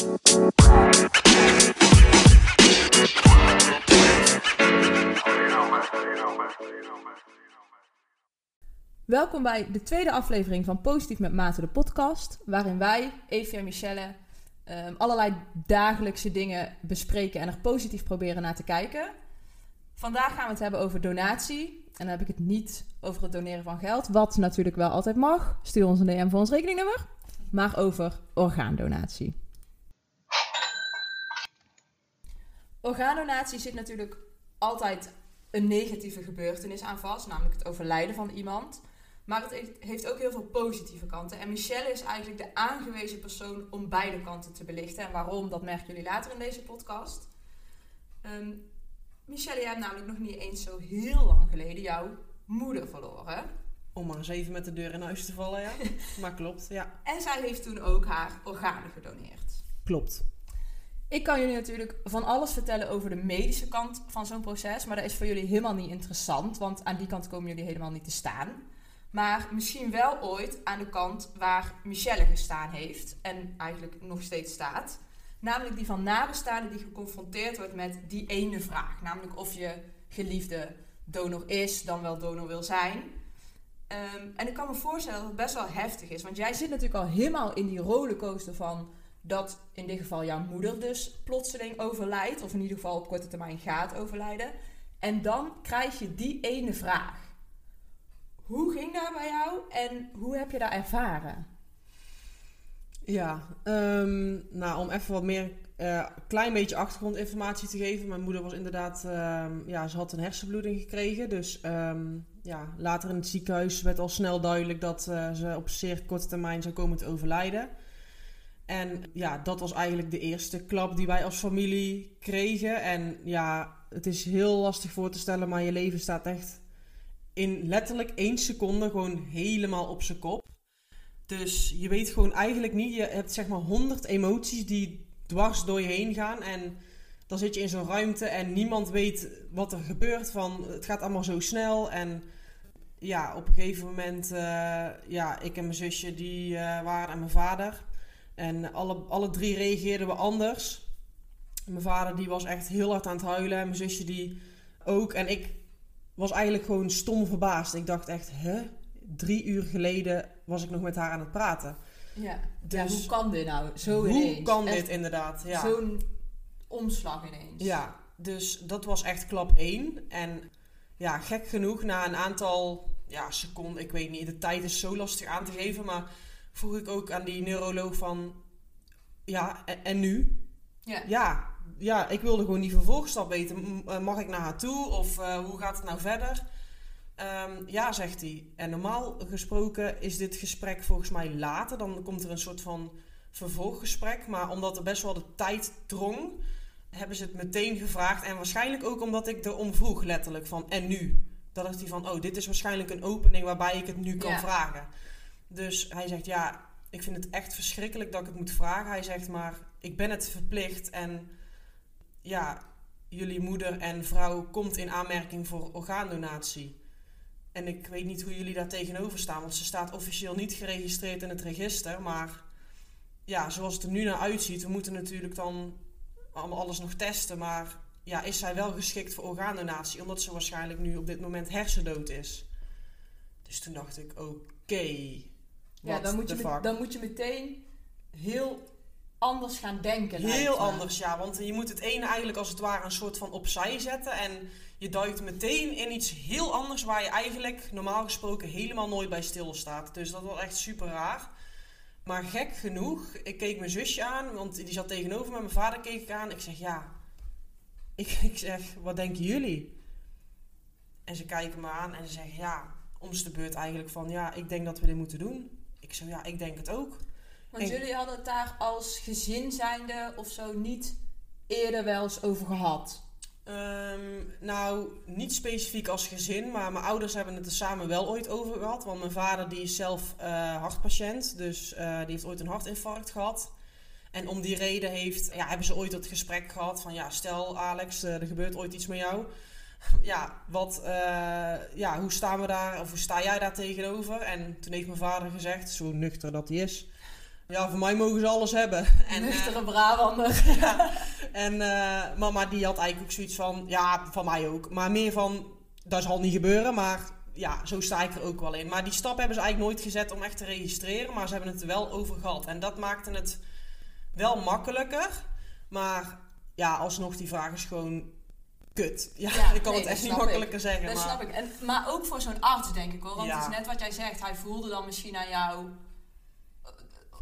Welkom bij de tweede aflevering van Positief met Maarten, de podcast. Waarin wij, Evie en Michelle, ehm, allerlei dagelijkse dingen bespreken en er positief proberen naar te kijken. Vandaag gaan we het hebben over donatie. En dan heb ik het niet over het doneren van geld, wat natuurlijk wel altijd mag. Stuur ons een DM voor ons rekeningnummer. Maar over orgaandonatie. Orgaandonatie zit natuurlijk altijd een negatieve gebeurtenis aan vast, namelijk het overlijden van iemand. Maar het heeft- heeft ook heel veel positieve kanten. En Michelle is eigenlijk de aangewezen persoon om beide kanten te belichten. En waarom, dat merken jullie later in deze podcast. Ehm, Michelle, jij hebt namelijk nog niet eens zo heel lang geleden jouw moeder verloren. Om maar eens even met de deur in huis te vallen, ja. maar klopt, ja. En zij heeft toen ook haar organen gedoneerd. Klopt. Ik kan jullie natuurlijk van alles vertellen over de medische kant van zo'n proces. Maar dat is voor jullie helemaal niet interessant. Want aan die kant komen jullie helemaal niet te staan. Maar misschien wel ooit aan de kant waar Michelle gestaan heeft. En eigenlijk nog steeds staat. Namelijk die van nabestaanden die geconfronteerd wordt met die ene vraag. Namelijk of je geliefde donor is, dan wel donor wil zijn. Ehm, en ik kan me voorstellen dat het best wel heftig is. Want jij zit natuurlijk al helemaal in die rollercoaster van dat in dit geval jouw moeder dus plotseling overlijdt. Of in ieder geval op korte termijn gaat overlijden. En dan krijg je die ene vraag. Hoe ging dat bij jou en hoe heb je dat ervaren? Ja, ehm, nou om even wat meer, eh klein beetje achtergrondinformatie te geven. Mijn moeder was inderdaad, ehm, ja, ze had een hersenbloeding gekregen. Dus ehm, ja, later in het ziekenhuis werd al snel duidelijk dat eh, ze op zeer korte termijn zou komen te overlijden. En ja, dat was eigenlijk de eerste klap die wij als familie kregen. En ja, het is heel lastig voor te stellen, maar je leven staat echt in letterlijk één seconde gewoon helemaal op zijn kop. Dus je weet gewoon eigenlijk niet, je hebt zeg maar honderd emoties die dwars door je heen gaan. En dan zit je in zo'n ruimte en niemand weet wat er gebeurt. Van, het gaat allemaal zo snel. En ja, op een gegeven moment, eh, ja, ik en mijn zusje, die eh, waren en mijn vader. En alle, alle drie reageerden we anders. Mijn vader die was echt heel hard aan het huilen. En mijn zusje die ook. En ik was eigenlijk gewoon stom verbaasd. Ik dacht echt, hè? Drie uur geleden was ik nog met haar aan het praten. Ja, Dus- hoe kan dit nou? Zo Hoe ineens. kan Echt dit inderdaad? Ja. Zo'n omslag ineens. ja, dus dat was echt klap 1. En ja, gek genoeg, na een aantal ja, seconden, ik weet niet, de tijd is zo lastig aan te geven. Maar vroeg ik ook aan die neuroloog van, ja, en, en nu? Ja. Ja, ja, ik wilde gewoon die vervolgstap weten. Eh, Mag ik naar haar toe of eh, hoe gaat het nou verder? Ehm, ja, zegt hij. En normaal gesproken is dit gesprek volgens mij later. Dan komt er een soort van vervolggesprek. Maar omdat er best wel de tijd drong, hebben ze het meteen gevraagd. En waarschijnlijk ook omdat ik erom vroeg, letterlijk, van en nu? Dat dacht hij van, oh, dit is waarschijnlijk een opening waarbij ik het nu kan Ja. vragen. Dus hij zegt, ja, ik vind het echt verschrikkelijk dat ik het moet vragen. Hij zegt, maar ik ben het verplicht en ja, jullie moeder en vrouw komt in aanmerking voor orgaandonatie. En ik weet niet hoe jullie daar tegenover staan, want ze staat officieel niet geregistreerd in het register. Maar ja, zoals het er nu naar uitziet, we moeten natuurlijk dan allemaal alles nog testen. Maar ja, is zij wel geschikt voor orgaandonatie, omdat ze waarschijnlijk nu op dit moment hersendood is. Dus toen dacht ik, oké. Ja, dan moet, je met- dan moet je meteen heel anders gaan denken. Heel anders, ja. Want je moet het ene eigenlijk als het ware een soort van opzij zetten. En je duikt meteen in iets heel anders waar je eigenlijk normaal gesproken helemaal nooit bij stilstaat. Dus dat was echt super raar. Maar gek genoeg, ik keek mijn zusje aan, want die zat tegenover me. Mijn vader keek ik aan. Ik zeg, ja. Ik, ik zeg, wat denken jullie? En ze kijken me aan en ze zeggen, ja, om de beurt eigenlijk van, ja, ik denk dat we dit moeten doen. Ik ja, ik denk het ook. Want jullie hadden het daar als gezin zijnde of zo niet eerder wel eens over gehad. Ehm, nou, niet specifiek als gezin, maar mijn ouders hebben het er samen wel ooit over gehad. Want mijn vader die is zelf eh, hartpatiënt, dus eh, die heeft ooit een hartinfarct gehad. En om die reden heeft, ja, hebben ze ooit het gesprek gehad van, ja, stel Alex, eh, er gebeurt ooit iets met jou. Ja, wat, eh, ja, hoe staan we daar, of hoe sta jij daar tegenover? En toen heeft mijn vader gezegd, zo nuchter dat hij is, Ja, voor mij mogen ze alles hebben. En, Nuchtere Brabander. ja. En mama die had eigenlijk ook zoiets van, ja, van mij ook. Maar meer van, dat zal niet gebeuren, maar ja, zo sta ik er ook wel in. Maar die stap hebben ze eigenlijk nooit gezet om echt te registreren. Maar ze hebben het er wel over gehad. En dat maakte het wel makkelijker. Maar ja, alsnog die vraag is gewoon kut. Ja, ik kan het echt niet makkelijker zeggen. Dat maar... snap ik. En, maar ook voor zo'n arts denk ik hoor. Want het is net wat jij zegt. Hij voelde dan misschien aan jou...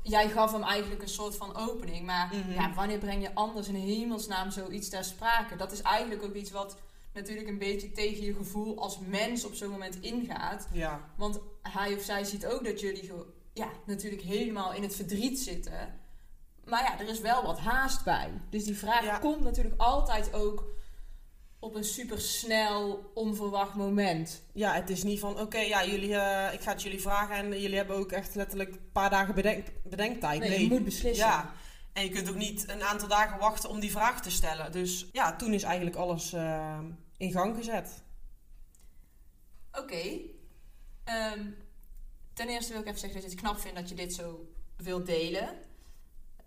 Jij gaf hem eigenlijk een soort van opening. Maar mhm. ja, wanneer breng je anders in hemelsnaam zoiets ter sprake? Dat is eigenlijk ook iets wat natuurlijk een beetje tegen je gevoel als mens op zo'n moment ingaat. Ja. Want hij of zij ziet ook dat jullie ja, natuurlijk helemaal in het verdriet zitten. Maar ja, er is wel wat haast bij. Dus die vraag komt natuurlijk altijd ook op een super snel, onverwacht moment. Ja, het is niet van oké, ja, jullie, uh, ik ga het jullie vragen en jullie hebben ook echt letterlijk een paar dagen bedenk, bedenktijd. Nee, je moet beslissen. Ja. En je kunt ook niet een aantal dagen wachten om die vraag te stellen. Dus ja, toen is eigenlijk alles uh, in gang gezet. Oké. Ehm, ten eerste wil ik even zeggen dat ik het knap vind dat je dit zo wilt delen.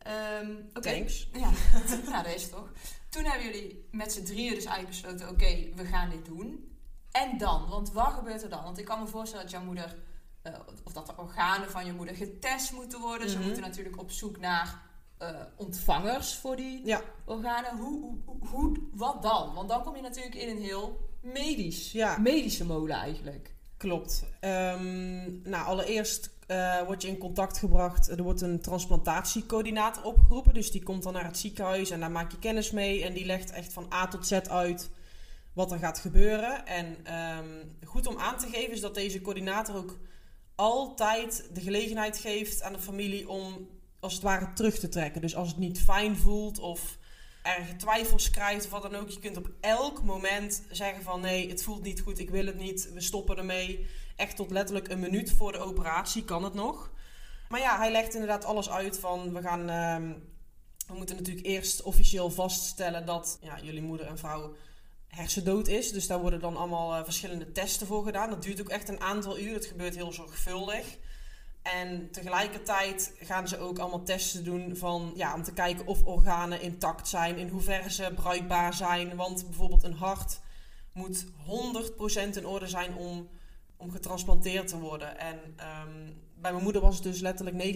Um, Thanks. Ja, nou, dat is toch. Toen hebben jullie met z'n drieën dus eigenlijk besloten... oké, we gaan dit doen. En dan? Want wat gebeurt er dan? Want ik kan me voorstellen dat jouw moeder... Uh, of dat de organen van je moeder getest moeten worden. Ze mhm. moeten natuurlijk op zoek naar uh, ontvangers voor die ja. organen. Hoe, hoe, hoe, wat dan? Want dan kom je natuurlijk in een heel medisch, ja. medische molen eigenlijk. Klopt. Um, nou, allereerst uh, word je in contact gebracht. Er wordt een transplantatiecoördinator opgeroepen. Dus die komt dan naar het ziekenhuis en daar maak je kennis mee. En die legt echt van A tot Z uit wat er gaat gebeuren. En um, goed om aan te geven is dat deze coördinator ook altijd de gelegenheid geeft aan de familie om als het ware terug te trekken. Dus als het niet fijn voelt of erge twijfels krijgt of wat dan ook. Je kunt op elk moment zeggen van nee, het voelt niet goed, ik wil het niet, we stoppen ermee. Echt tot letterlijk een minuut voor de operatie kan het nog. Maar ja, hij legt inderdaad alles uit van we gaan... Ehm, we moeten natuurlijk eerst officieel vaststellen dat ja, jullie moeder en vrouw hersendood is. Dus daar worden dan allemaal uh, verschillende testen voor gedaan. Dat duurt ook echt een aantal uur. Het gebeurt heel zorgvuldig. En tegelijkertijd gaan ze ook allemaal testen doen van, ja, om te kijken of organen intact zijn, in hoeverre ze bruikbaar zijn. Want bijvoorbeeld een hart moet 100% in orde zijn om, om getransplanteerd te worden. En um, bij mijn moeder was het dus letterlijk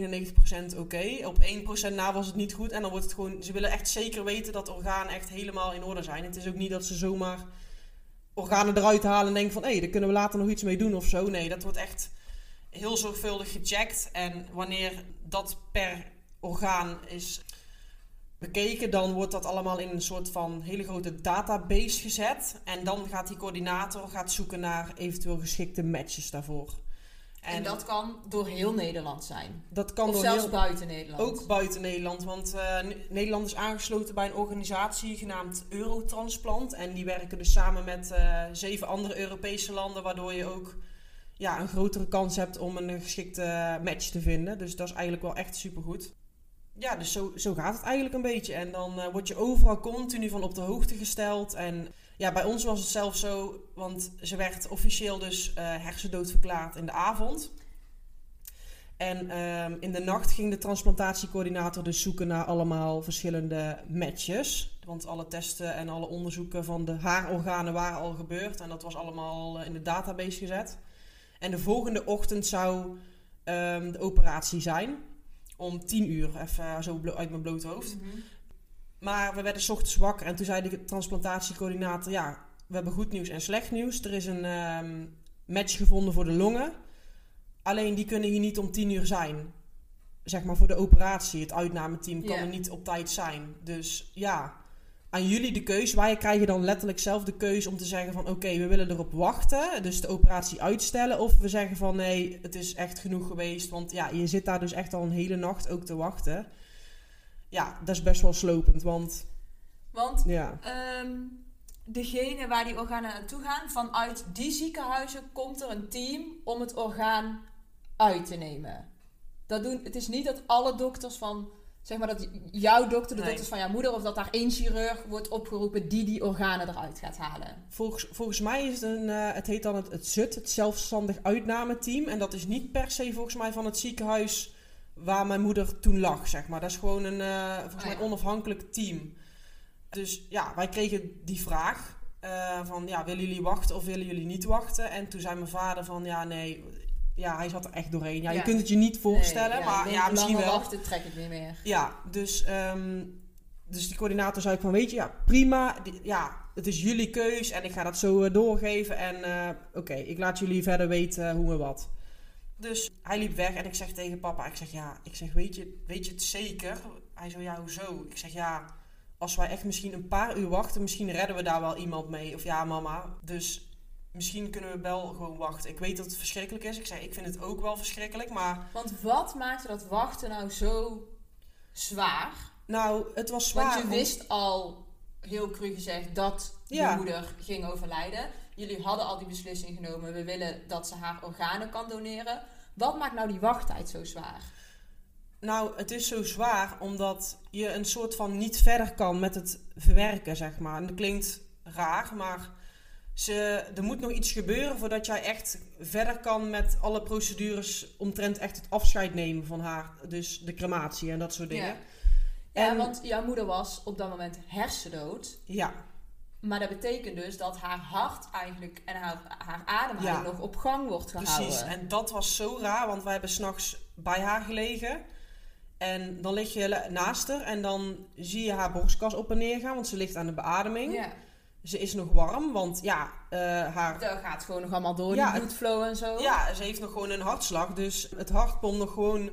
99% oké. Op 1% na was het niet goed. En dan wordt het gewoon, ze willen echt zeker weten dat organen echt helemaal in orde zijn. Het is ook niet dat ze zomaar organen eruit halen en denken van, hé, hey, daar kunnen we later nog iets mee doen of zo. Nee, dat wordt echt heel zorgvuldig gecheckt. En wanneer dat per orgaan is bekeken, dan wordt dat allemaal in een soort van hele grote database gezet. En dan gaat die coördinator gaat zoeken naar eventueel geschikte matches daarvoor. En, dat kan door heel Nederland zijn? Dat kan of door zelfs heel, buiten Nederland? Ook buiten Nederland, want uh, Nederland is aangesloten bij een organisatie genaamd Eurotransplant. En die werken dus samen met uh, zeven andere Europese landen, waardoor je ook ja, een grotere kans hebt om een geschikte match te vinden. Dus dat is eigenlijk wel echt supergoed. Ja, dus zo, zo gaat het eigenlijk een beetje. En dan uh, word je overal continu van op de hoogte gesteld. En ja, bij ons was het zelfs zo, want ze werd officieel dus uh, hersendood verklaard in de avond. En uh, in de nacht ging de transplantatiecoördinator dus zoeken naar allemaal verschillende matches. Want alle testen en alle onderzoeken van de haarorganen waren al gebeurd. En dat was allemaal in de database gezet. En de volgende ochtend zou um, de operatie zijn. Om tien uur, even zo uit mijn blote hoofd. Mhm. Maar we werden s ochtends wakker en toen zei de transplantatiecoördinator... Ja, we hebben goed nieuws en slecht nieuws. Er is een um, match gevonden voor de longen. Alleen die kunnen hier niet om tien uur zijn. Zeg maar voor de operatie. Het uitnameteam kan er niet op tijd zijn. Dus ja, aan jullie de keus. Wij krijgen dan letterlijk zelf de keus om te zeggen van oké, we willen erop wachten. Dus de operatie uitstellen. Of we zeggen van nee, het is echt genoeg geweest. Want ja, je zit daar dus echt al een hele nacht ook te wachten. Ja, dat is best wel slopend. Want, want ja. Um, degene waar die organen naartoe gaan, vanuit die ziekenhuizen komt er een team om het orgaan uit te nemen. Dat doen, het is niet dat alle dokters van zeg maar dat jouw dokter, de nee. dokters van jouw moeder, of dat daar één chirurg wordt opgeroepen die die organen eruit gaat halen? Volgens, volgens mij is het een, uh, het heet dan het, het ZUT, het zelfstandig uitnameteam. En dat is niet per se volgens mij van het ziekenhuis waar mijn moeder toen lag, zeg maar. Dat is gewoon een, eh, volgens Oh, mij ja. onafhankelijk team. Dus ja, wij kregen die vraag eh, van, ja, willen jullie wachten of willen jullie niet wachten? En toen zei mijn vader van, ja, nee, ja, hij zat er echt doorheen. Ja, je kunt het je niet voorstellen, Nee, maar ja, misschien wel. wachten trek ik niet meer. Ja, dus, ehm, dus die coördinator zei ik van, weet je, ja, prima. Die- ja, het is jullie keus en ik ga dat zo eh, doorgeven. En eh, oké, ik laat jullie verder weten hoe en wat. Dus hij liep weg en ik zeg tegen papa, ik zeg, ja, ik zeg, weet je, weet je het zeker? Hij zo, ja, hoezo? Ik zeg, ja, als wij echt misschien een paar uur wachten, misschien redden we daar wel iemand mee. Of ja, mama. Dus misschien kunnen we wel gewoon wachten. Ik weet dat het verschrikkelijk is. Ik zeg, ik vind het ook wel verschrikkelijk, maar... Want wat maakte dat wachten nou zo zwaar? Nou, het was zwaar. Want je wist al, heel cru gezegd, dat Ja. je moeder ging overlijden. Jullie hadden al die beslissing genomen. We willen dat ze haar organen kan doneren. Wat maakt nou die wachttijd zo zwaar? Nou, het is zo zwaar omdat je een soort van niet verder kan met het verwerken, zeg maar. En dat klinkt raar, maar ze, er moet nog iets gebeuren voordat jij echt verder kan met alle procedures omtrent echt het afscheid nemen van haar. Dus de crematie en dat soort dingen. Ja. Ja, En- want jouw moeder was op dat moment hersendood. Ja, Maar dat betekent dus dat haar hart eigenlijk en haar, haar ademhaling Ja. nog op gang wordt gehouden. precies. En dat was zo raar, want wij hebben s'nachts bij haar gelegen. En dan lig je naast haar en dan zie je haar borstkas op en neer gaan, want ze ligt aan de beademing. Ja, Ze is nog warm, want ja, eh, haar dat gaat gewoon nog allemaal door, Ja, die het- bloedflow en zo. Ja, ze heeft nog gewoon een hartslag. Dus het hart pompt nog gewoon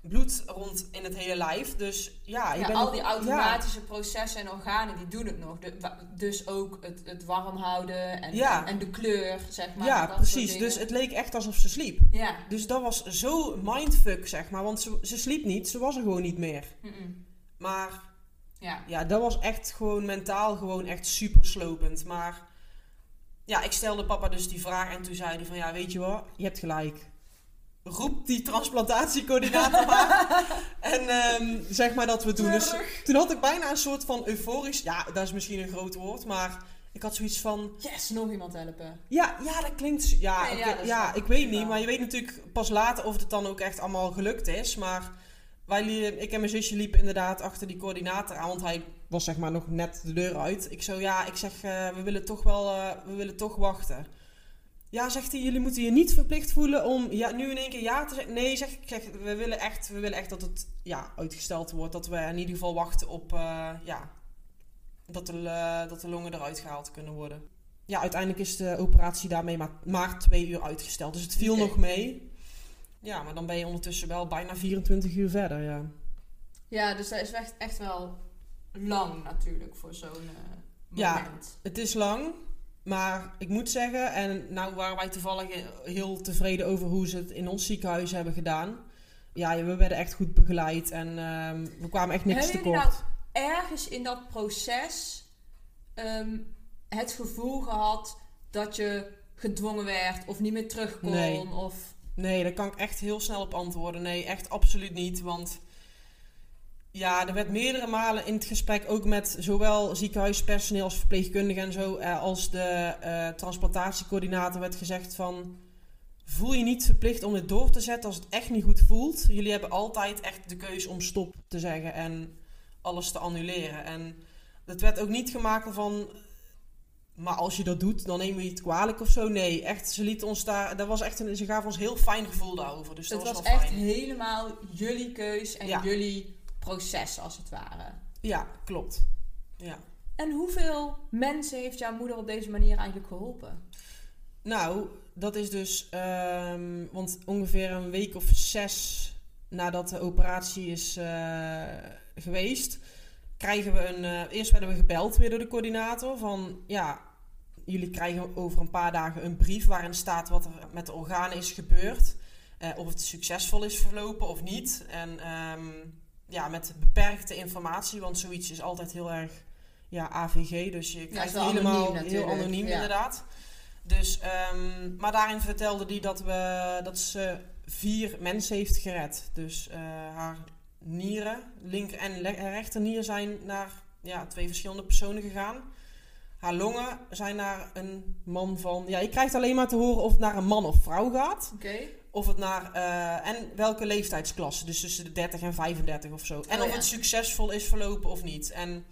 bloed rond in het hele lijf. Dus ja, je Ja, bent al nog- die ja, automatische processen en organen die doen het nog. De- dus ook het, het warm houden en, Ja. en, en de kleur, zeg maar. ja, precies. Dus het leek echt alsof ze sliep. Ja. Dus dat was zo mindfuck, zeg maar. Want ze, ze sliep niet, ze was er gewoon niet meer. Maar Ja. ja, dat was echt gewoon mentaal gewoon echt super slopend. Maar ja, ik stelde papa dus die vraag en toen zei hij van ja, weet je wat, je hebt gelijk. Roep die transplantatiecoördinator maar. en ehm, zeg maar dat we het doen. Dus toen had ik bijna een soort van euforisch, ja, dat is misschien een groot woord, maar ik had zoiets van, Yes, nog iemand helpen. ja, ja, dat klinkt, ja, Nee, ja, dat ja, ik weet niet, maar je weet natuurlijk pas later of het dan ook echt allemaal gelukt is, maar wij, ik en mijn zusje liepen inderdaad achter die coördinator aan, want hij was zeg maar nog net de deur uit. Ik zo, ja, ik zeg, eh, we willen toch wel, eh, we willen toch wachten. Ja, zegt hij, jullie moeten je niet verplicht voelen om ja, nu in één keer ja te zeggen. Nee, zeg ik, zeg, we willen echt, we willen echt dat het ja, uitgesteld wordt. Dat we in ieder geval wachten op, eh, ja, dat de, dat de longen eruit gehaald kunnen worden. Ja, uiteindelijk is de operatie daarmee maar, maar twee uur uitgesteld. Dus het viel nog mee. Ja, maar dan ben je ondertussen wel bijna 24 uur verder, ja. Ja, dus dat is echt, echt wel lang natuurlijk voor zo'n eh, Ja. moment. Het is lang, maar ik moet zeggen, en nou waren wij toevallig heel tevreden over hoe ze het in ons ziekenhuis hebben gedaan. Ja, we werden echt goed begeleid en ehm, we kwamen echt niks Hebben tekort. nou ergens in dat proces ehm, het gevoel gehad dat je gedwongen werd of niet meer terug kon? Nee. Of... Nee, daar kan ik echt heel snel op antwoorden. Nee, echt absoluut niet. Want ja, er werd meerdere malen in het gesprek, ook met zowel ziekenhuispersoneel als verpleegkundigen en zo, eh, als de eh, transplantatiecoördinator werd gezegd van... Voel je niet verplicht om dit door te zetten als het echt niet goed voelt. Jullie hebben altijd echt de keuze om stop te zeggen en alles te annuleren. En het werd ook niet gemaakt van... Maar als je dat doet, dan nemen we je het kwalijk of zo. Nee, echt, ze lieten ons daar... Dat was echt een, ze gaven ons heel fijn gevoel daarover. Dus dat het was echt fijn. helemaal jullie keus en Ja. jullie proces als het ware. Ja, klopt. Ja. En hoeveel mensen heeft jouw moeder op deze manier eigenlijk geholpen? Nou, dat is dus... ehm, want ongeveer een week of zes nadat de operatie is eh, geweest... krijgen we een... eh, eerst werden we gebeld weer door de coördinator van... Ja, jullie krijgen over een paar dagen een brief waarin staat wat er met de organen is gebeurd. eh, of het succesvol is verlopen of niet. En ehm, ja, met beperkte informatie, want zoiets is altijd heel erg ja, AVG. Dus je krijgt wel helemaal anoniem heel anoniem ja. inderdaad. Dus, ehm, maar daarin vertelde hij dat, we, dat ze vier mensen heeft gered. Dus eh, haar nieren, linker en le- rechternier, zijn naar ja, twee verschillende personen gegaan. Haar longen zijn naar een man van... Ja, je krijgt alleen maar te horen of het naar een man of vrouw gaat. Oké. Of het naar, eh, en welke leeftijdsklasse, dus tussen de 30 en 35 of zo. En Oh, of ja. het succesvol is verlopen of niet. En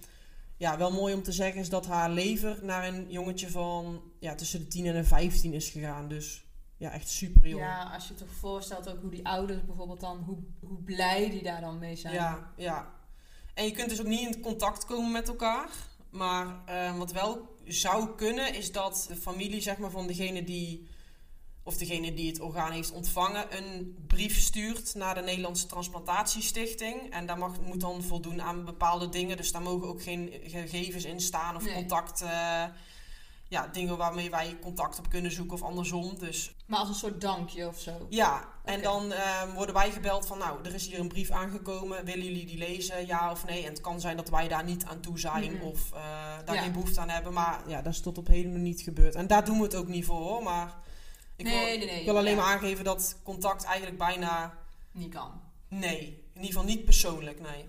ja, wel mooi om te zeggen is dat haar lever naar een jongetje van ja, tussen de 10 en de 15 is gegaan. Dus ja, echt super jong. Ja, als je je toch voorstelt ook hoe die ouders bijvoorbeeld dan, hoe, hoe blij die daar dan mee zijn. Ja, ja. En je kunt dus ook niet in contact komen met elkaar. Maar eh, wat wel zou kunnen, is dat de familie zeg maar, van degene die, of degene die het orgaan heeft ontvangen, een brief stuurt naar de Nederlandse Transplantatiestichting. En daar mag, moet dan voldoen aan bepaalde dingen. Dus daar mogen ook geen gegevens in staan of Nee. contact. Ja, dingen waarmee wij contact op kunnen zoeken of andersom. Dus Maar als een soort dankje of zo. ja, en dan ehm, worden wij gebeld van, nou, er is hier een brief aangekomen. Willen jullie die lezen, ja of nee? En het kan zijn dat wij daar niet aan toe zijn of eh, daar Ja. geen behoefte aan hebben. Maar ja, dat is tot op heden nog niet gebeurd. En daar doen we het ook niet voor, hoor. Maar ik, wil, nee, nee, nee. ik wil alleen ja, maar aangeven dat contact eigenlijk bijna, Niet kan. nee. In ieder geval niet persoonlijk, nee.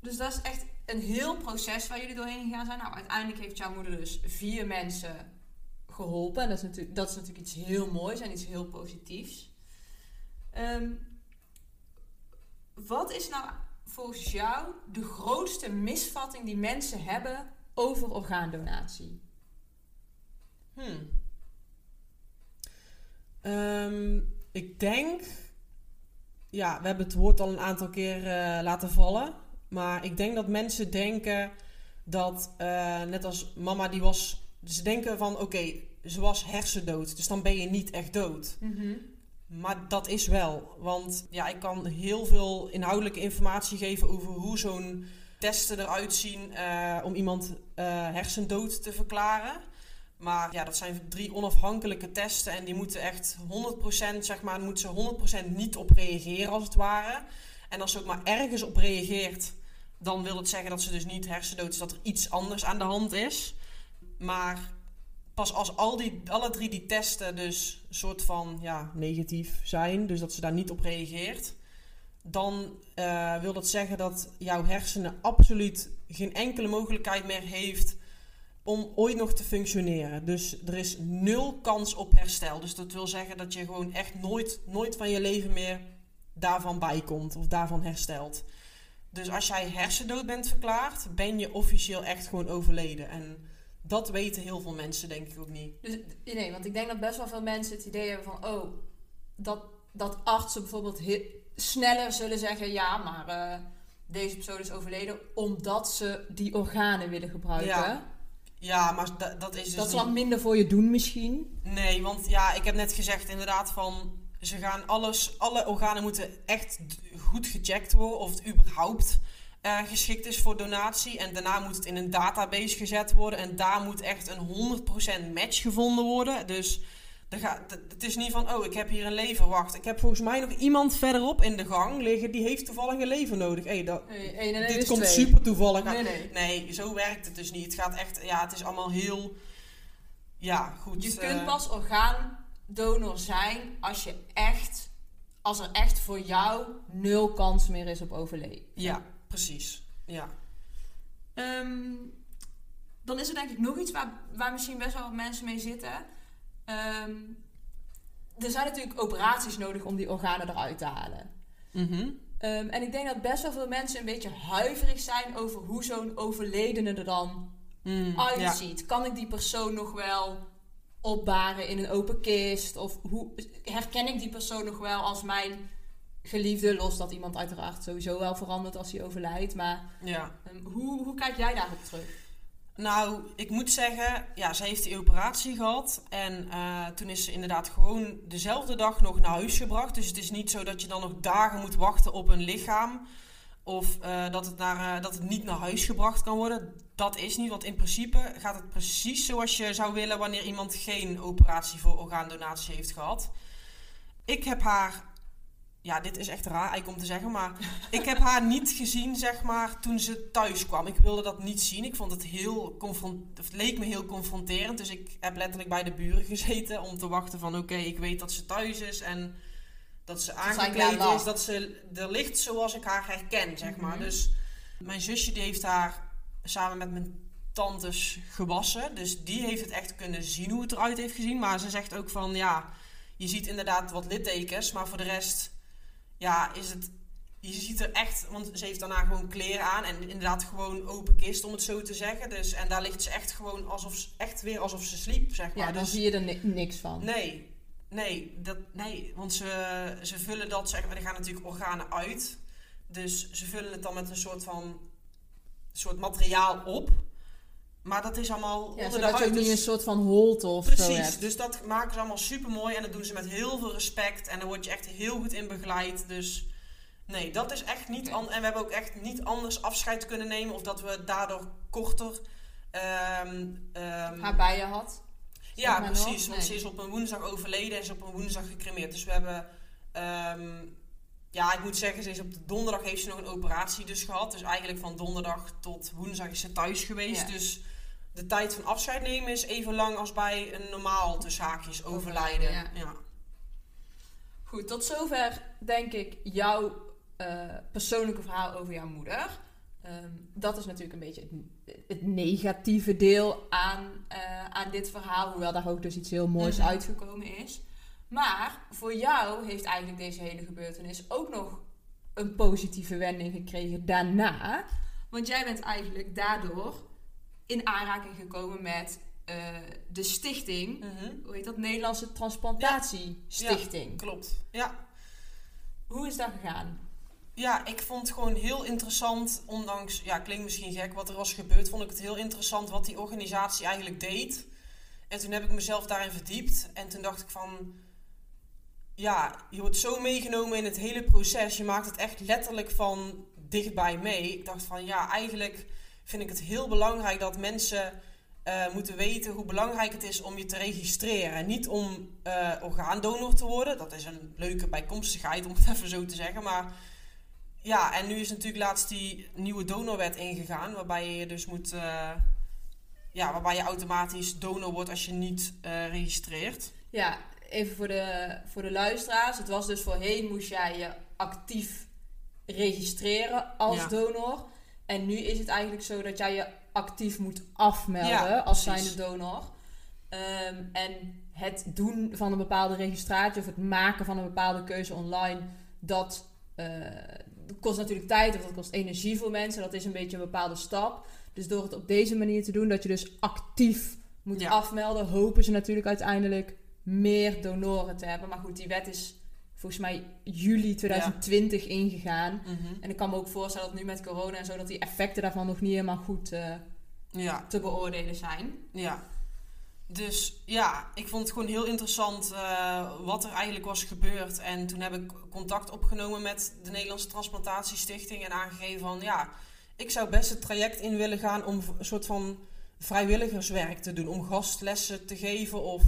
Dus dat is echt een heel proces waar jullie doorheen gegaan zijn. Nou, uiteindelijk heeft jouw moeder dus vier mensen geholpen. En dat is natuurlijk, dat is natuurlijk iets heel moois en iets heel positiefs. Ehm, wat is nou volgens jou de grootste misvatting die mensen hebben over orgaandonatie? Hmm. Ehm, ik denk, ja, we hebben het woord al een aantal keer eh, laten vallen. Maar ik denk dat mensen denken dat, eh, net als mama die was, ze denken van oké, ze was hersendood, dus dan ben je niet echt dood. Maar dat is wel, want ja, ik kan heel veel inhoudelijke informatie geven over hoe zo'n testen eruit zien eh, om iemand eh, hersendood te verklaren. Maar ja, dat zijn drie onafhankelijke testen en die moeten echt 100% zeg maar, moeten ze 100% niet op reageren als het ware. En als ze ook maar ergens op reageert, dan wil het zeggen dat ze dus niet hersendood is, dat er iets anders aan de hand is. Maar pas als al die, alle drie die testen dus een soort van ja, negatief zijn, dus dat ze daar niet op reageert, dan eh, wil dat zeggen dat jouw hersenen absoluut geen enkele mogelijkheid meer heeft om ooit nog te functioneren. Dus er is nul kans op herstel. Dus dat wil zeggen dat je gewoon echt nooit, nooit van je leven meer daarvan bijkomt of daarvan herstelt. Dus als jij hersendood bent verklaard, ben je officieel echt gewoon overleden. En dat weten heel veel mensen denk ik ook niet. Dus, nee, want ik denk dat best wel veel mensen het idee hebben van... oh, dat, dat artsen bijvoorbeeld he- sneller zullen zeggen... ja, maar eh, deze persoon is overleden... omdat ze die organen willen gebruiken. Ja, Ja, maar da- dat is dus dat niet... dan minder voor je doen misschien. Nee, want ja, ik heb net gezegd inderdaad van... Ze gaan alles, alle organen moeten echt goed gecheckt worden of het überhaupt eh, geschikt is voor donatie. En daarna moet het in een database gezet worden. En daar moet echt een 100% match gevonden worden. Dus gaat, het is niet van, oh, ik heb hier een lever. Wacht, ik heb volgens mij nog iemand verderop in de gang liggen die heeft toevallig een lever nodig. Hey, dat, Nee, dit komt twee. super toevallig. Nee, nee. Nee, zo werkt het dus niet. Het gaat echt, ja, het is allemaal heel, ja, goed. Je eh, kunt pas orgaandonor zijn als je echt... als er echt voor jou nul kans meer is op overleven. Ja, precies. Ja. Ehm, dan is er denk ik nog iets waar, waar misschien best wel wat mensen mee zitten. Ehm, er zijn natuurlijk operaties nodig om die organen eruit te halen. Mhm. Ehm, en ik denk dat best wel veel mensen een beetje huiverig zijn over hoe zo'n overledene er dan Mm, ja. uitziet. Kan ik die persoon nog wel opbaren in een open kist? Of hoe, herken ik die persoon nog wel als mijn geliefde? Los dat iemand uiteraard sowieso wel verandert als hij overlijdt. Maar ja. ehm, hoe, hoe kijk jij daarop terug? Nou, ik moet zeggen, ja, ze heeft die operatie gehad. En eh, toen is ze inderdaad gewoon dezelfde dag nog naar huis gebracht. Dus het is niet zo dat je dan nog dagen moet wachten op een lichaam. Of eh, dat, het naar, eh, dat het niet naar huis gebracht kan worden. Dat is niet, want in principe gaat het precies zoals je zou willen wanneer iemand geen operatie voor orgaandonatie heeft gehad. Ik heb haar, ja, dit is echt raar eigenlijk om te zeggen, maar ik heb haar niet gezien, zeg maar, toen ze thuis kwam. Ik wilde dat niet zien. Ik vond het heel confront, het leek me heel confronterend. Dus ik heb letterlijk bij de buren gezeten om te wachten van, oké, ik weet dat ze thuis is en dat ze aangekleed is, dat ze er ligt zoals ik haar herken, zeg maar. Mhm. Dus mijn zusje die heeft haar samen met mijn tantes gewassen. Dus die heeft het echt kunnen zien hoe het eruit heeft gezien. Maar ze zegt ook van, ja, je ziet inderdaad wat littekens, maar voor de rest, ja, is het. Je ziet er echt, want ze heeft daarna gewoon kleren aan en inderdaad gewoon open kist, om het zo te zeggen. Dus, en daar ligt ze echt gewoon alsof, echt weer alsof ze sliep, zeg maar. Ja, dan dus, zie je er ni- niks van. Nee, nee, dat, nee want ze, ze vullen dat, zeg maar, er gaan natuurlijk organen uit. Dus ze vullen het dan met een soort van soort materiaal op. Maar dat is allemaal Ja, onder de zodat je huid. ook niet dus- een soort van holte of zo Precies, hebt. dus dat maken ze allemaal super mooi en dat doen ze met heel veel respect en daar word je echt heel goed in begeleid. Dus nee, dat is echt niet. En we hebben ook echt niet anders afscheid kunnen nemen of dat we daardoor korter. ehm, ehm, Haar bij je had. Ja, precies. Want Nee. ze is op een woensdag overleden en ze is op een woensdag gecremeerd. Dus we hebben. ehm, ja, ik moet zeggen, ze is op de donderdag heeft ze nog een operatie dus gehad. Dus eigenlijk van donderdag tot woensdag is ze thuis geweest. Ja. Dus de tijd van afscheid nemen is even lang als bij een normaal tussen haakjes overlijden. Overlijden, Ja. Goed, tot zover denk ik jouw eh, persoonlijke verhaal over jouw moeder. Ehm, dat is natuurlijk een beetje het, het negatieve deel aan, eh, aan dit verhaal. Hoewel daar ook dus iets heel moois Mhm. uitgekomen is. Maar voor jou heeft eigenlijk deze hele gebeurtenis ook nog een positieve wending gekregen daarna. Want jij bent eigenlijk daardoor in aanraking gekomen met eh, de stichting Mhm. hoe heet dat? Nederlandse Transplantatiestichting. Klopt. Ja. Hoe is dat gegaan? Ja, ik vond het gewoon heel interessant, ondanks, ja, klinkt misschien gek wat er was gebeurd, vond ik het heel interessant wat die organisatie eigenlijk deed. En toen heb ik mezelf daarin verdiept en toen dacht ik van, ja, je wordt zo meegenomen in het hele proces. Je maakt het echt letterlijk van dichtbij mee. Ik dacht van, ja, eigenlijk vind ik het heel belangrijk dat mensen eh, moeten weten hoe belangrijk het is om je te registreren. En niet om eh, orgaandonor te worden. Dat is een leuke bijkomstigheid, om het even zo te zeggen. Maar ja, en nu is natuurlijk laatst die nieuwe donorwet ingegaan. Waarbij je dus moet... eh, ja, waarbij je automatisch donor wordt als je niet eh, registreert. Ja, even voor de, voor de luisteraars. Het was dus voorheen moest jij je actief registreren als Ja. donor. En nu is het eigenlijk zo dat jij je actief moet afmelden Ja, als zijnde donor. Ehm, en het doen van een bepaalde registratie of het maken van een bepaalde keuze online, dat eh, kost natuurlijk tijd of dat kost energie voor mensen. Dat is een beetje een bepaalde stap. Dus door het op deze manier te doen, dat je dus actief moet Ja. afmelden, hopen ze natuurlijk uiteindelijk meer donoren te hebben. Maar goed, die wet is volgens mij juli 2020 ingegaan. En ik kan me ook voorstellen dat nu met corona en zo, dat die effecten daarvan nog niet helemaal goed eh, Ja, te beoordelen zijn. ja. Dus ja, ik vond het gewoon heel interessant eh, wat er eigenlijk was gebeurd. En toen heb ik contact opgenomen met de Nederlandse Transplantatiestichting en aangegeven van ja, ik zou best het traject in willen gaan om een soort van vrijwilligerswerk te doen. Om gastlessen te geven of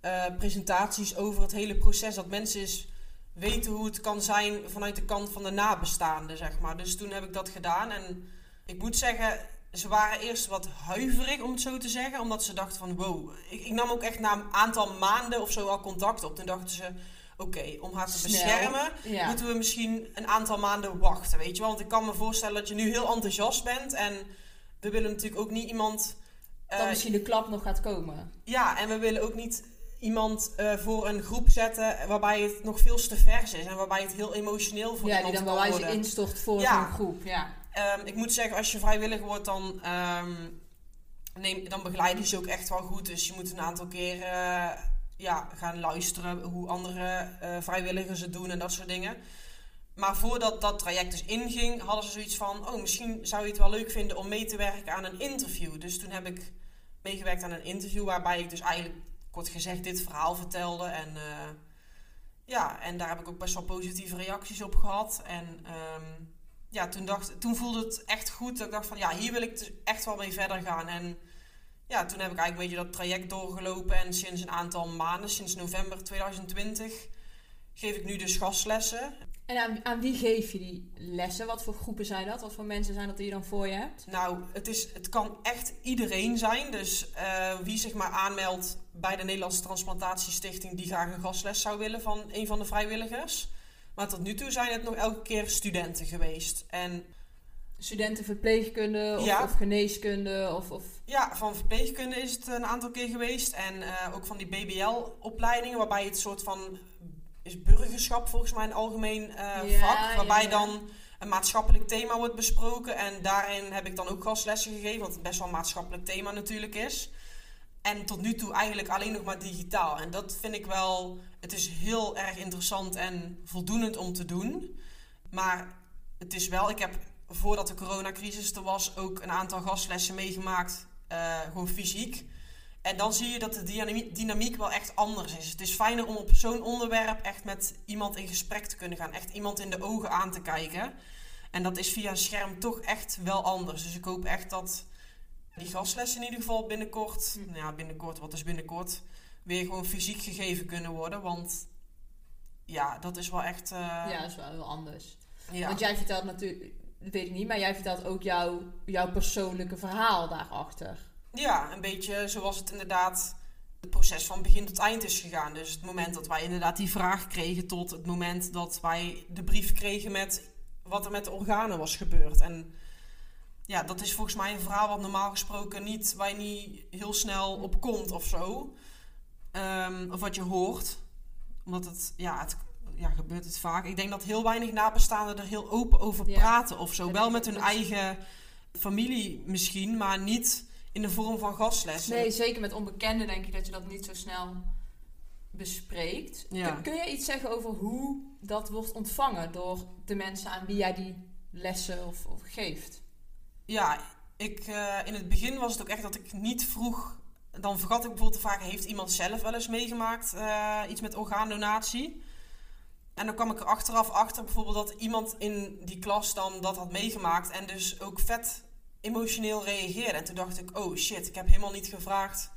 eh, presentaties over het hele proces. Dat mensen eens weten hoe het kan zijn vanuit de kant van de nabestaanden, zeg maar. Dus toen heb ik dat gedaan. En ik moet zeggen, ze waren eerst wat huiverig, om het zo te zeggen. Omdat ze dachten van, wow. Ik, ik nam ook echt na een aantal maanden of zo al contact op. Toen dachten ze, oké, om haar te Snel. beschermen... Ja. moeten we misschien een aantal maanden wachten, weet je wel. Want ik kan me voorstellen dat je nu heel enthousiast bent. En we willen natuurlijk ook niet iemand... Dan eh, misschien de klap nog gaat komen. ja, en we willen ook niet iemand eh, voor een groep zetten waarbij het nog veel te vers is. En waarbij het heel emotioneel voor Ja, die iemand dan kan bij wijze worden. instort voor Ja. zo'n groep. Ja. Ehm, ik moet zeggen, als je vrijwillig wordt, dan, ehm, neem, dan begeleiden ze ook echt wel goed. Dus je moet een aantal keer eh, ja, gaan luisteren hoe andere eh, vrijwilligers het doen en dat soort dingen. Maar voordat dat traject dus inging, hadden ze zoiets van... oh, misschien zou je het wel leuk vinden om mee te werken aan een interview. Dus toen heb ik meegewerkt aan een interview... waarbij ik dus eigenlijk, kort gezegd, dit verhaal vertelde. En eh, ja, en daar heb ik ook best wel positieve reacties op gehad. En ehm, ja, toen, dacht, toen voelde het echt goed. Dat ik dacht van, ja, hier wil ik dus echt wel mee verder gaan. En ja, toen heb ik eigenlijk een beetje dat traject doorgelopen. En sinds een aantal maanden, sinds november 2020... geef ik nu dus gastlessen. En aan, aan wie geef je die lessen? Wat voor groepen zijn dat? Wat voor mensen zijn dat die je dan voor je hebt? Nou, het, is, het kan echt iedereen zijn. Dus eh, wie zich maar aanmeldt bij de Nederlandse Transplantatiestichting... die graag een gastles zou willen van een van de vrijwilligers. Maar tot nu toe zijn het nog elke keer studenten geweest. En studenten verpleegkunde of, Ja. of geneeskunde of... of Ja, van verpleegkunde is het een aantal keer geweest. En eh, ook van die BBL-opleidingen, waarbij het soort van is burgerschap volgens mij een algemeen Ja, vak. Waarbij ja. dan een maatschappelijk thema wordt besproken. En daarin heb ik dan ook gastlessen gegeven, wat best wel een maatschappelijk thema natuurlijk is. En tot nu toe eigenlijk alleen nog maar digitaal. En dat vind ik wel, het is heel erg interessant en voldoenend om te doen. Maar het is wel, ik heb voordat de coronacrisis er was ook een aantal gastlessen meegemaakt, eh, gewoon fysiek. En dan zie je dat de dynamiek, dynamiek wel echt anders is. Het is fijner om op zo'n onderwerp echt met iemand in gesprek te kunnen gaan. Echt iemand in de ogen aan te kijken. En dat is via een scherm toch echt wel anders. Dus ik hoop echt dat die gastlessen in ieder geval binnenkort, Hm. nou ja, binnenkort, wat is binnenkort, weer gewoon fysiek gegeven kunnen worden. Want ja, dat is wel echt. eh, ja, dat is wel heel anders. ja. Want jij vertelt natuurlijk, dat weet ik niet, maar jij vertelt ook jouw, jouw persoonlijke verhaal daarachter. Ja, een beetje zoals het inderdaad het proces van begin tot eind is gegaan. Dus het moment dat wij inderdaad die vraag kregen tot het moment dat wij de brief kregen met wat er met de organen was gebeurd. En ja, dat is volgens mij een verhaal wat normaal gesproken niet, waar je niet heel snel op komt of zo. Ehm, of wat je hoort. Omdat het, ja, het ja, gebeurt het vaak. Ik denk dat heel weinig nabestaanden er heel open over Ja. praten of zo. Ja, Wel met hun eigen familie misschien, maar niet in de vorm van gastlessen. Nee, zeker met onbekenden denk ik dat je dat niet zo snel bespreekt. Ja. Kun, kun je iets zeggen over hoe dat wordt ontvangen door de mensen aan wie jij die lessen of, of geeft? Ja, ik, eh, in het begin was het ook echt dat ik niet vroeg. Dan vergat ik bijvoorbeeld te vragen: heeft iemand zelf wel eens meegemaakt eh, iets met orgaandonatie? En dan kwam ik er achteraf achter bijvoorbeeld dat iemand in die klas dan dat had meegemaakt en dus ook vet emotioneel reageerde. En toen dacht ik: oh shit, ik heb helemaal niet gevraagd.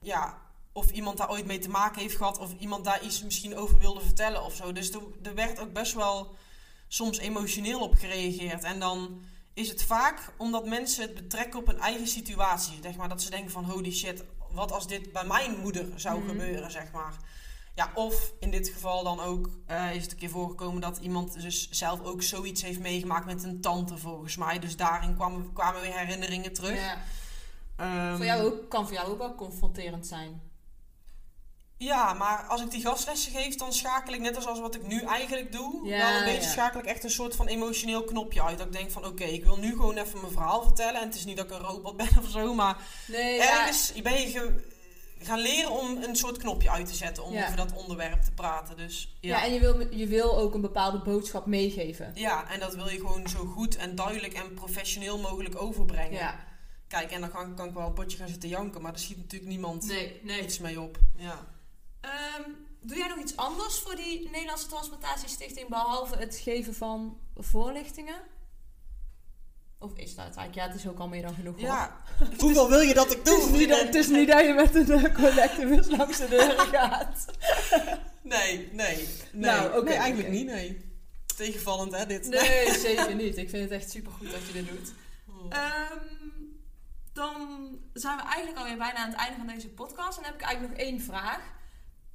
Ja, of iemand daar ooit mee te maken heeft gehad, of iemand daar iets misschien over wilde vertellen of zo. Dus er, er werd ook best wel soms emotioneel op gereageerd. En dan is het vaak omdat mensen het betrekken op een eigen situatie. Zeg maar, dat ze denken van holy shit, wat als dit bij mijn moeder zou Mhm. gebeuren, zeg maar. Ja, of in dit geval dan ook eh, is het een keer voorgekomen dat iemand dus zelf ook zoiets heeft meegemaakt met een tante volgens mij. Dus daarin kwamen, kwamen weer herinneringen terug. Ja. Ehm, Voor jou ook, kan voor jou ook wel confronterend zijn. Ja, maar als ik die gastlessen geef, dan schakel ik net als, als wat ik nu eigenlijk doe. Ja, wel een beetje ja. schakel ik echt een soort van emotioneel knopje uit. Dat ik denk van oké, ik wil nu gewoon even mijn verhaal vertellen. En het is niet dat ik een robot ben of zo, maar Nee, ergens ben je ge- gaan leren om een soort knopje uit te zetten. Om over dat onderwerp te praten. Dus ja. en je wil, je wil ook een bepaalde boodschap meegeven. Ja, en dat wil je gewoon zo goed en duidelijk en professioneel mogelijk overbrengen. Ja. Kijk, en dan kan, kan ik wel een potje gaan zitten janken, maar daar schiet natuurlijk niemand Nee, nee. iets mee op. Ja. Ehm, doe jij nog iets anders voor die Nederlandse Transplantatiestichting behalve het geven van voorlichtingen? Of is dat eigenlijk? Ja, het is ook al meer dan genoeg. ja. Hoeveel wil je dat ik doe? Het is, niet dat, het is niet dat je met een uh, collectebus langs de deur gaat. Nee, nee. nee. Nou, nee, eigenlijk niet, nee. Tegenvallend, hè, dit? Nee, zeker niet. Ik vind het echt super goed dat je dit doet. Oh. Ehm, dan zijn we eigenlijk alweer bijna aan het einde van deze podcast. En dan heb ik eigenlijk nog één vraag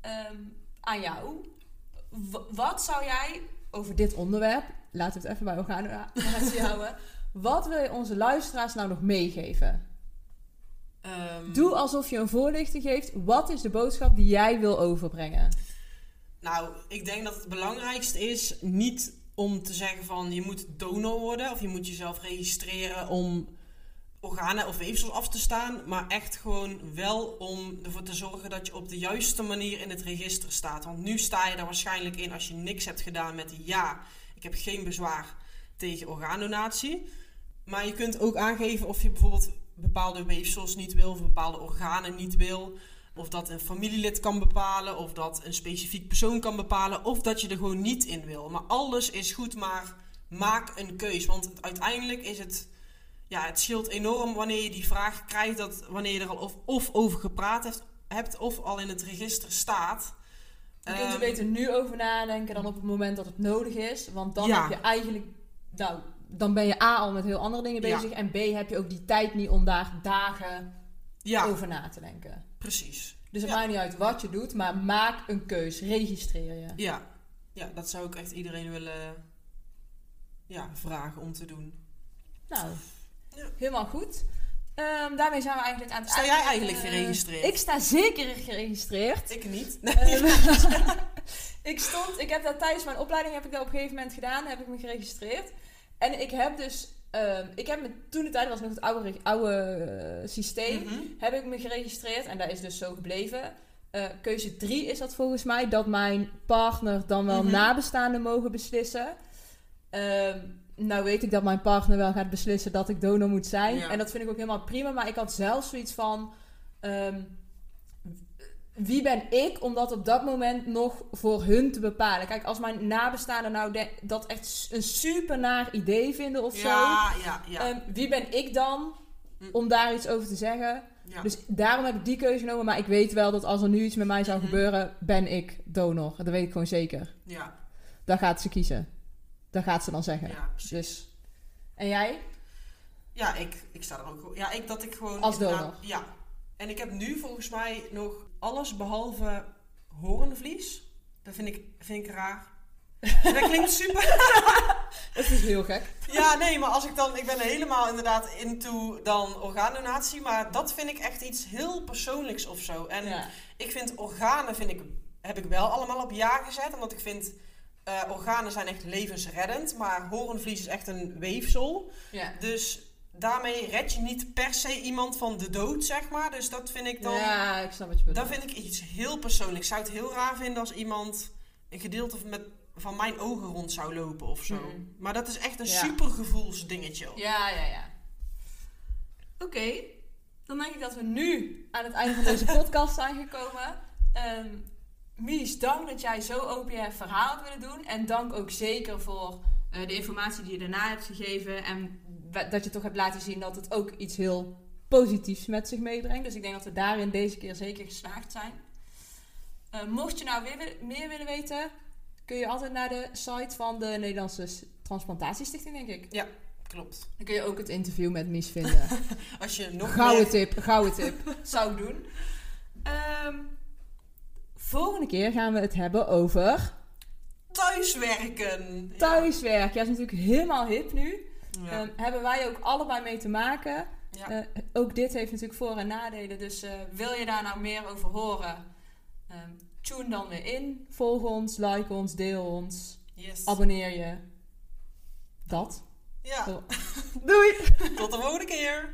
ehm, aan jou. W- wat zou jij over dit onderwerp, laten we het even bij orgaanonatie houden. Wat wil je onze luisteraars nou nog meegeven? Ehm, Doe alsof je een voorlichting geeft. Wat is de boodschap die jij wil overbrengen? Nou, ik denk dat het belangrijkste is niet om te zeggen van je moet donor worden of je moet jezelf registreren om organen of weefsels af te staan, maar echt gewoon wel om ervoor te zorgen dat je op de juiste manier in het register staat. Want nu sta je daar waarschijnlijk in als je niks hebt gedaan met ja, ik heb geen bezwaar tegen orgaandonatie. Maar je kunt ook aangeven of je bijvoorbeeld bepaalde weefsels niet wil of bepaalde organen niet wil. Of dat een familielid kan bepalen, of dat een specifiek persoon kan bepalen, of dat je er gewoon niet in wil. Maar alles is goed, maar maak een keus. Want uiteindelijk is het, ja, het scheelt enorm wanneer je die vraag krijgt, dat wanneer je er al of, of over gepraat hebt, hebt, of al in het register staat. Je kunt er Ehm, beter nu over nadenken dan op het moment dat het nodig is. Want dan Ja. heb je eigenlijk... Nou, dan ben je A al met heel andere dingen Ja. bezig. En B heb je ook die tijd niet om daar dagen Ja, over na te denken. precies. Dus het maakt niet uit wat je doet, maar maak een keus. Registreer je. Ja. ja, dat zou ik echt iedereen willen ja, vragen om te doen. Nou. Helemaal goed. Ehm, daarmee zijn we eigenlijk aan het Sta jij eigenlijk geregistreerd? Ik sta zeker geregistreerd. Ik niet. Ehm, ik stond, ik heb dat tijdens mijn opleiding heb ik dat op een gegeven moment gedaan, heb ik me geregistreerd. En ik heb dus, ehm, ik heb me toen de tijd was nog het oude, oude eh, systeem, Mhm. heb ik me geregistreerd en dat is dus zo gebleven. Eh, keuze 3 is dat volgens mij, dat mijn partner dan wel Mhm. nabestaanden mogen beslissen. Nou weet ik dat mijn partner wel gaat beslissen dat ik donor moet zijn. Ja. En dat vind ik ook helemaal prima. Maar ik had zelf zoiets van... ehm, wie ben ik om dat op dat moment nog voor hun te bepalen? Kijk, als mijn nabestaanden nou de- dat echt een super naar idee vinden of zo... Ja, ja, ja. ehm, wie ben ik dan Mm. om daar iets over te zeggen? ja. Dus daarom heb ik die keuze genomen. Maar ik weet wel dat als er nu iets met mij zou Mhm. gebeuren, ben ik donor. Dat weet ik gewoon zeker. ja, Dan gaat ze kiezen. Dat gaat ze dan zeggen. ja. Dus. En jij? Ja, ik, ik sta er ook Ja, ik dat ik gewoon. Als donor. Ja. En ik heb nu volgens mij nog alles behalve horenvlies. Dat vind ik, vind ik raar. Dat klinkt super. Dat is heel gek. Ja, nee, maar als ik dan. Ik ben helemaal inderdaad into dan orgaandonatie. Maar dat vind ik echt iets heel persoonlijks of zo. En Ja. ik vind organen vind ik, heb ik wel allemaal op ja gezet. Omdat ik vind. Eh, organen zijn echt levensreddend. Maar horenvlies is echt een weefsel. Ja. Dus daarmee red je niet per se iemand van de dood, zeg maar. Dus dat vind ik dan. ja, ik snap wat je bedoelt. Dat vind ik iets heel persoonlijks. Ik zou het heel raar vinden als iemand een gedeelte met, van mijn ogen rond zou lopen of zo. Mhm. Maar dat is echt een Ja. supergevoelsdingetje. Ja, ja, ja. Oké. Dan denk ik dat we nu aan het einde van deze podcast zijn gekomen. Ehm Mies, dank dat jij zo open je verhaal hebt willen doen. En dank ook zeker voor eh, de informatie die je daarna hebt gegeven. En dat je toch hebt laten zien dat het ook iets heel positiefs met zich meebrengt. Dus ik denk dat we daarin deze keer zeker geslaagd zijn. Eh, mocht je nou weer, meer willen weten, kun je altijd naar de site van de Nederlandse Transplantatiestichting, denk ik. Klopt. Dan kun je ook het interview met Mies vinden. Als je nog gouden meer... tip, gouden tip. Zou ik doen. Ehm, volgende keer gaan we het hebben over Thuiswerken. Ja. thuiswerk. Ja, dat is natuurlijk helemaal hip nu. Ja. Ehm, hebben wij ook allebei mee te maken. Ja. Eh, ook dit heeft natuurlijk voor- en nadelen. Dus eh, wil je daar nou meer over horen? ehm, tune dan weer in. Volg ons, like ons, deel ons. yes. Abonneer je. Dat. Ja. Doei! Tot de volgende keer.